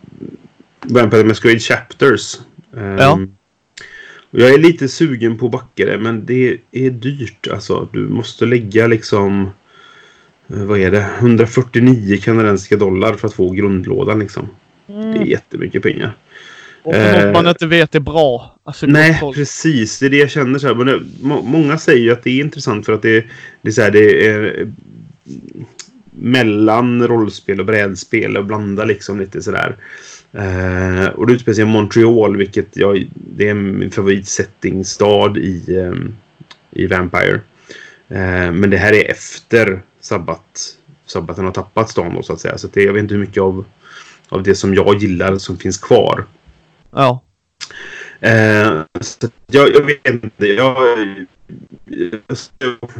Vampire Masquerade Chapters. Ehm, Ja. Jag är lite sugen på att backa det, men det är dyrt. Alltså, du måste lägga liksom... eh, Vad är det? 149 kanadensiska dollar för att få grundlådan liksom. Det är jättemycket pengar. Och Eh, något man inte vet är bra. Alltså, Nej, folk. precis. Det är det jag känner. Så här. Men det, må, många säger ju att det är intressant för att det, det, är, så här, det är eh, mellan rollspel och brädspel och blanda liksom lite sådär. Eh, och det utspelar sig i Montreal, vilket jag, det är min favoritsettingstad i, eh, i Vampire. Eh, men det här är efter sabbat, sabbaten har tappat stan då, så att säga. Så det, jag vet inte hur mycket av, av det som jag gillar som finns kvar. Ja. Eh, så jag, jag vet inte. Jag, jag,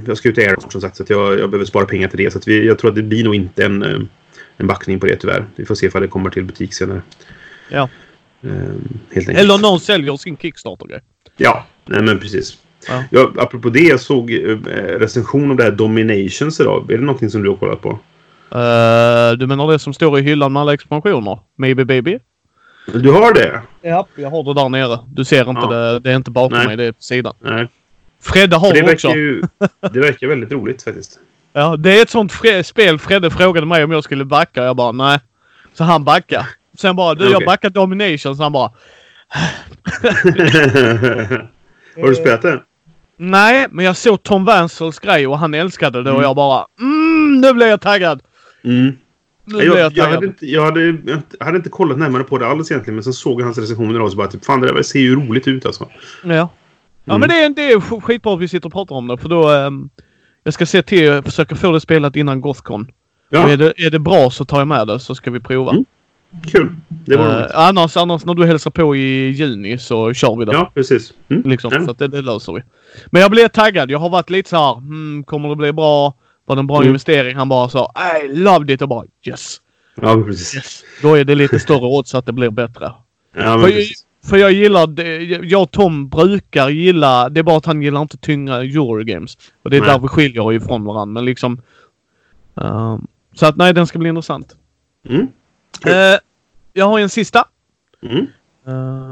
jag ska ut i Air som sagt. Så att jag, jag behöver spara pengar till det. Så vi, jag tror att det blir nog inte en, eh, en backning på det tyvärr. Vi får se ifall det kommer till butik senare. Ja. Eh, helt enkelt. Eller någon säljer sin Kickstarter-grej. Ja, nej men precis. Ja. Ja, apropå det, jag såg eh, recension om det här Dominations idag. Är det någonting som du har kollat på? Uh, du menar det som står i hyllan med alla expansioner? Maybe baby? Du har det? Ja, jag har det där nere. Du ser inte Ja. det. Det är inte bakom Nej. mig, det är på sidan. Nej. Fredde har det också. verkar ju [laughs] det verkar väldigt roligt faktiskt. Ja, det är ett sånt spel. Fredde frågade mig om jag skulle backa. Jag bara nej. Så han backade. Sen bara du jag Okej. backar Domination. Så han bara [laughs] har du spelat det? nej. Men jag såg Tom Vansels grej och han älskade det och Mm. jag bara mm, nu blir jag taggad. Mm. Nu Jag, jag jag, taggad. hade inte, jag, hade, jag hade inte kollat närmare på det alls egentligen. Men sen såg jag hans recensioner och så bara typ, fan det där ser ju roligt ut alltså. Ja. Ja Mm. men det är, det är sk- skitbra att vi sitter och pratar om det för då ehm, jag ska se till att försöka få det spelat innan Gothcon. Ja, Och är, det, är det bra så tar jag med det så ska vi prova. Mm. kul. Det var roligt. annars, annars när du hälsar på i juni så kör vi det. Ja, precis. Mm. Liksom, Ja. Så att det, det löser vi. Men jag blev taggad. Jag har varit lite så här. Hmm, kommer det bli bra? Var det en bra Mm. investering? Han bara sa I loved it och bara yes. Ja, precis. yes. Då är det lite större odds att det blir bättre. Ja, men För, precis. För jag gillar, det, jag och Tom brukar gilla, det är bara att han gillar inte tyngre Eurogames. Och det är Nej. där vi skiljer ifrån varandra. Men liksom. ehm, så att nej, den ska bli intressant. Mm. Eh, jag har en sista. Mm. Eh,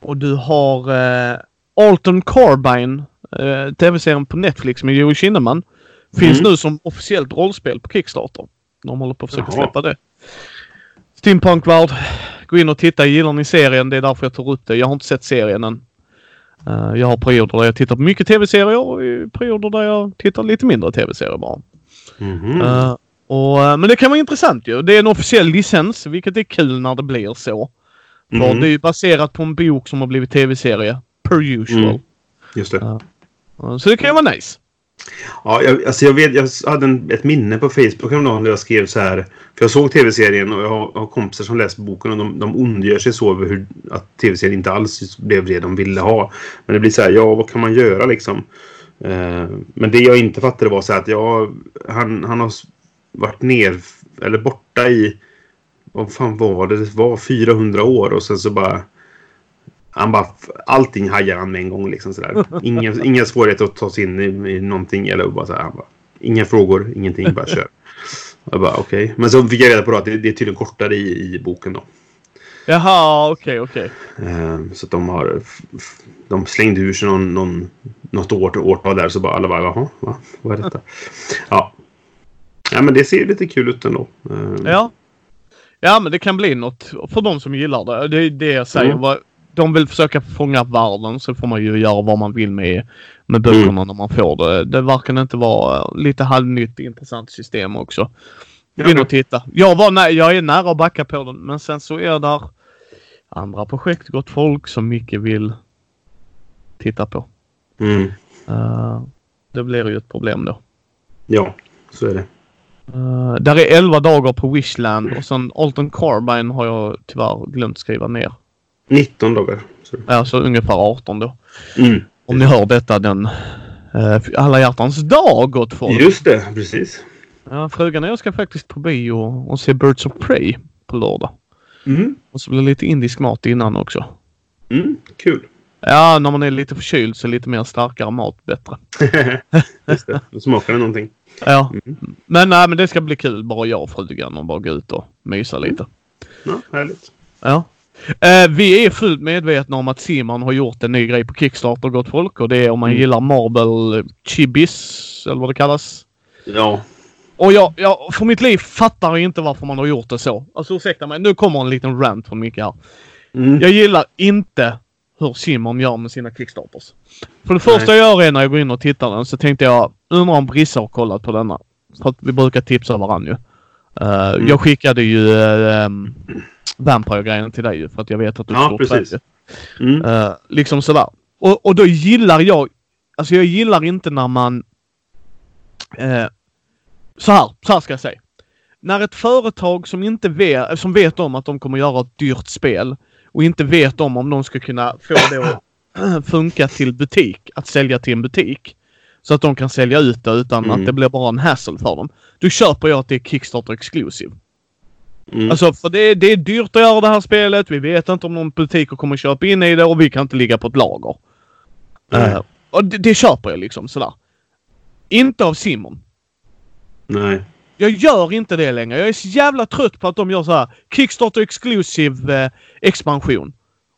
och du har uh, Alton Carbine, uh, tv-serien på Netflix med Joey Kinnaman. Finns Mm. nu som officiellt rollspel på Kickstarter. De håller på att försöka Jaha. släppa det. Steampunk-värld. Gå in och titta. Gillar ni serien? Det är därför jag tar upp det. Jag har inte sett serien än. Eh, jag har perioder där jag tittar på mycket tv-serier och perioder där jag tittar lite mindre tv-serier bara. Mhm. Eh, och, eh, men det kan vara intressant ju. Det är en officiell licens, vilket är kul när det blir så. För Mhm. det är ju baserat på en bok som har blivit tv-serie. Per usual. Mm. Just det. Eh, Så det kan ju vara nice. Ja, jag, alltså jag, vet, jag hade en, ett minne på Facebook häromdagen där jag skrev så här. För jag såg tv-serien och jag har, har kompisar som läst boken och de, de ondgör sig så över hur, att tv-serien inte alls blev det de ville ha. Men det blir så här, ja vad kan man göra liksom? Eh, men det jag inte fattade var så här att jag, han, han har varit ner, eller borta i, vad fan var det? Det var 400 år och sen så bara han bara, allting hajar han med en gång liksom sådär. Inga, [laughs] inga svårigheter att ta sig in i, i någonting eller bara så här, han bara, Inga frågor, ingenting, bara kör. Jag bara okej. Men så fick jag reda på att det, det är tydligen kortare i, i boken då. Jaha, okej, okej. Eh, så att de har... De slängde ur sig någon, någon, något år, årtal där så bara alla bara jaha, va? vad är detta? [laughs] Ja. Ja men det ser lite kul ut ändå. Eh, Ja. Ja, men det kan bli något för de som gillar det. Det är det jag säger. Mm. De vill försöka fånga världen så får man ju göra vad man vill med, med böckerna Mm. när man får det. Det verkar inte vara lite halvnytt intressant system också. Gå in och titta. Jag, var nä- jag är nära att backa på den men sen så är där andra projekt, gott folk som mycket vill titta på. Mm. Eh, det blir ju ett problem då. Ja, så är det. Uh, där är 11 dagar på Wishland och sen Alton Carbine har jag tyvärr glömt skriva ner. 19 dagar. Så. Alltså ungefär 18 då. Mm. Om ni hör detta den uh, alla hjärtans dag gott folk. Just det, precis. Ja, frugan och jag ska faktiskt på bio och se Birds of Prey på lördag. Mm. Och så blir det lite indisk mat innan också. Mm. Kul. Ja, när man är lite förkyld så är lite mer starkare mat bättre. [laughs] Just det. Då smakar det någonting. Ja, Mm. men nej, men det ska bli kul. Bara jag och frugan och bara gå ut och mysa lite. Ja, härligt. Ja. Eh, vi är fullt medvetna om att Simon har gjort en ny grej på Kickstarter gott folk och det är om man Mm. gillar Marble Chibis eller vad det kallas. Ja. Och jag, jag för mitt liv fattar inte varför man har gjort det så. Alltså ursäkta mig, nu kommer en liten rant från Micke här. Mm. Jag gillar inte hur Simon gör med sina Kickstarters. För det första Nej. jag gör är när jag går in och tittar den så tänkte jag undrar om Brissa har kollat på denna. För att vi brukar tipsa varandra ju. Eh, Mm. Jag skickade ju uh, um, Vampire-grejen till dig för att jag vet att du Ja, precis. Mm. Eh, liksom sådär. Och, och då gillar jag, alltså jag gillar inte när man... Uh, så här, så här ska jag säga. När ett företag som inte vet, som vet om att de kommer göra ett dyrt spel och inte vet om om de ska kunna få det att [coughs] funka till butik. Att sälja till en butik. Så att de kan sälja ut det utan Mm. att det blir bara en hassle för dem. Då köper jag att det är Kickstarter Exclusive. Mm. Alltså för det, det är dyrt att göra det här spelet. Vi vet inte om någon butiker kommer köpa in i det och vi kan inte ligga på ett lager. Eh, och det, det köper jag liksom sådär. Inte av Simon. Nej. Jag gör inte det längre. Jag är så jävla trött på att de gör så här Kickstarter Exclusive eh, expansion.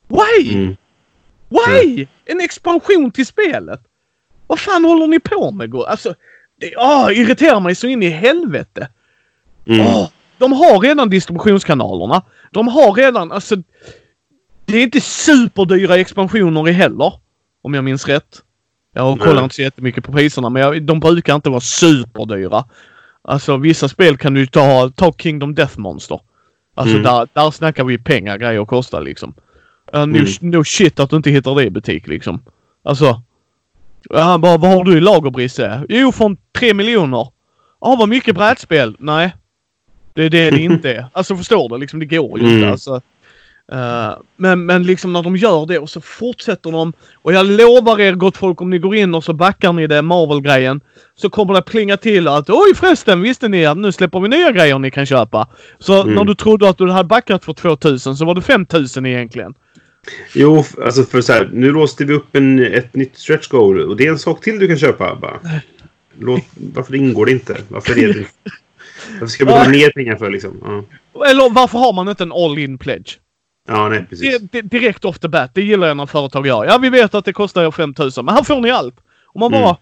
Why? Mm. Why? En expansion till spelet? Vad fan håller ni på med? Alltså, det ah, irriterar mig så in i helvete. Mm. Åh, de har redan distributionskanalerna. De har redan, alltså... Det är inte superdyra expansioner i heller. Om jag minns rätt. Jag Nej. kollar inte så jättemycket på priserna men jag, de brukar inte vara superdyra. Alltså vissa spel kan du ta, ta Kingdom Death Monster. Alltså Mm. där, där snackar vi pengar grejer kostar liksom. Uh, no, Mm. no shit att du inte hittar det i butik liksom. Alltså. Han bara, vad har du i lager Brisse? Jo, från 3 miljoner. Ja, vad mycket brädspel? Nej. Det är det det inte är. [laughs] Alltså förstår du? Liksom, det går ju inte. Mm. Alltså, eh, men, men liksom när de gör det och så fortsätter de. Och jag lovar er gott folk om ni går in och så backar ni det Marvel-grejen. Så kommer det plinga till att oj förresten visste ni att nu släpper vi nya grejer ni kan köpa. Så Mm. när du trodde att du hade backat för 2000 så var det 5000 egentligen. Jo, alltså för så här, nu låste vi upp en, ett nytt stretch goal och det är en sak till du kan köpa. Bara. Låt, varför ingår det inte? Varför är det... Varför ska jag betala mer pengar för liksom? Ja, Eller varför har man inte en all-in pledge? ja nej precis. Det, det, direkt off the bat. Det gillar jag när företag gör. Ja, vi vet att det kostar er 5000 men här får ni allt. Och man bara... Mm.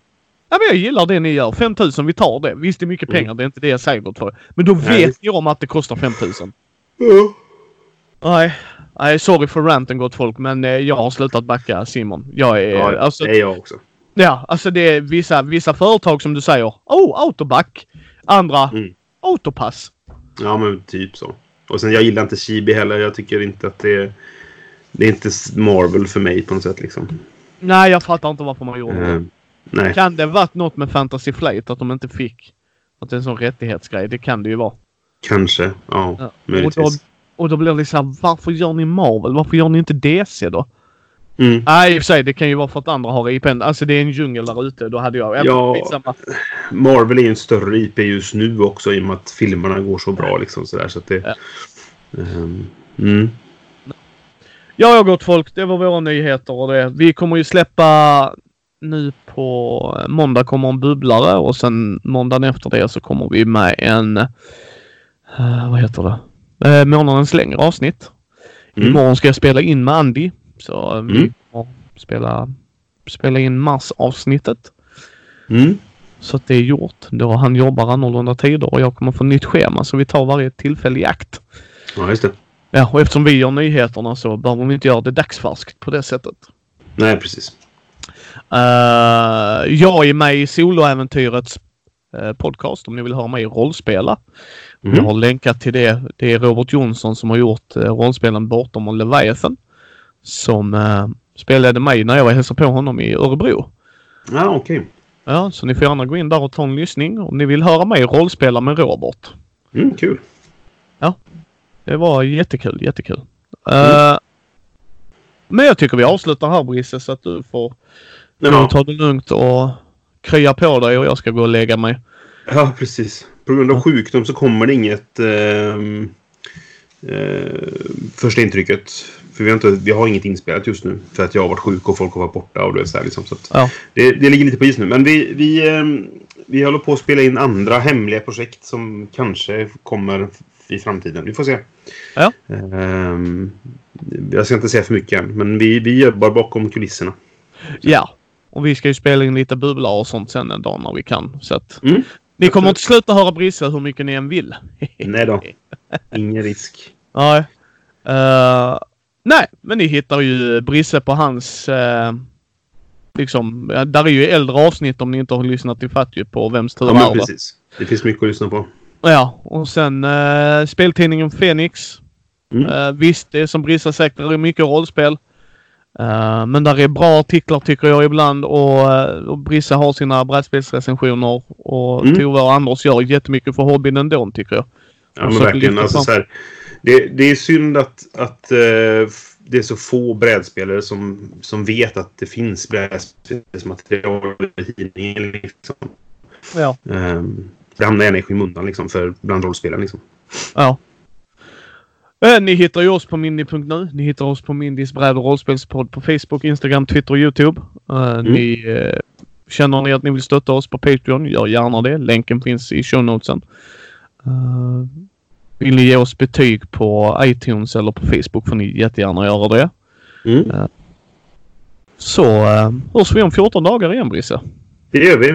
Ja, men jag gillar det ni gör. 5000, vi tar det. Visst, det är mycket Mm. pengar. Det är inte det jag säger för. Men då Nej. vet ni om att det kostar 5000. Ja. Nej. Nej, sorry för ranten gott folk, men eh, jag har slutat backa Simon. Jag är... Ja, alltså, det är jag också. ja, alltså det är vissa, vissa företag som du säger. Oh, autoback. Andra, Mm. autopass. Ja, men typ så. Och sen jag gillar inte Chibi heller. Jag tycker inte att det är... Det är inte Marvel för mig på något sätt liksom. Nej, jag fattar inte varför man gjorde det. Eh, nej. Kan det varit något med Fantasy Flight att de inte fick? Att det är en sån rättighetsgrej. Det kan det ju vara. Kanske. Ja, Ja. Möjligtvis. Och då blir det så här, varför gör ni Marvel? Varför gör ni inte DC då? Mm. Nej, i och för sig, det kan ju vara för att andra har IPn. Alltså det är en djungel där ute. Då hade jag... Ja. Marvel är en större IP just nu också i och med att filmerna går så bra liksom. Så att det... Ja. Ehm, mm. Ja, ja gott folk. Det var våra nyheter och det. Vi kommer ju släppa nu på måndag kommer en bubblare och sen måndagen efter det så kommer vi med en... eh, vad heter det? Uh, månadens längre avsnitt. Mm. Imorgon ska jag spela in med Andy. Så eh, vi Mm. kommer spela, spela in mars-avsnittet. Mm. Så att det är gjort. Då han jobbar annorlunda tider och jag kommer få nytt schema så vi tar varje tillfälle i akt. Ja, just det. Ja, och eftersom vi gör nyheterna så behöver vi inte göra det dagsfärskt på det sättet. Nej, precis. Uh, jag är med i Soloäventyrets eh, podcast om ni vill höra mig rollspela. Mm. Jag har länkat till det. Det är Robert Jonsson som har gjort uh, rollspelen Bortom och Leviathan. Som uh, spelade mig när jag var hälsade på honom i Örebro. Ja, okej. Ja, så ni får gärna gå in där och ta en lyssning om ni vill höra mig rollspela med Robert. Mm, kul. Det var jättekul, jättekul. Mm. Eh, men jag tycker vi avslutar här Brisse så att du får Ja, ta det lugnt och krya på dig och jag ska gå och lägga mig. ja, precis. På grund av sjukdom så kommer det inget ehm, eh, första intrycket. För vi har, inte, vi har inget inspelat just nu. För att jag har varit sjuk och folk har varit borta. Och det, är så här, liksom, så Ja. det, det ligger lite på is nu. Men vi, vi, ehm, vi håller på att spela in andra hemliga projekt som kanske kommer i framtiden. Vi får se. Ja. Ehm, jag ska inte säga för mycket än. Men vi, vi jobbar bakom kulisserna. Ja. Och vi ska ju spela in lite bubblar och sånt sen en dag när vi kan. Så att Mm. ni kommer inte sluta höra Brisse hur mycket ni än vill. [laughs] Nej då. Ingen risk. Nej. Eh, nej, men ni hittar ju Brisse på hans... eh, liksom, där är ju äldre avsnitt om ni inte har lyssnat i fatt ju på Vems tur Ja, men det. precis. Det finns mycket att lyssna på. Ja, och sen uh, speltidningen Fenix. Mm. Eh, visst, det är som Brissa sagt, det är mycket rollspel. Eh, men där är bra artiklar tycker jag ibland och, eh, och Brissa har sina brädspelsrecensioner och Mm. Tove och Anders gör jättemycket för hobbyn ändå tycker jag. Ja, men verkligen. Alltså, så här, det, det är synd att, att f- det är så få brädspelare som, som vet att det finns brädspelsmaterial i tidningen. Liksom. Ja. Um, det hamnar gärna i skymundan liksom, för bland rollspelare. Liksom. Ja. Eh, Ni hittar ju oss på mindy.nu. Ni hittar oss på Mindys bräd och rollspelspodd på Facebook, Instagram, Twitter och Youtube. Eh, Ni, eh, känner ni att ni vill stötta oss på Patreon, gör gärna det. Länken finns i show notesen. Vill ni ge oss betyg på iTunes eller på Facebook får ni jättegärna göra det. Mm. Så hörs vi om 14 dagar igen Brisse. Det gör vi.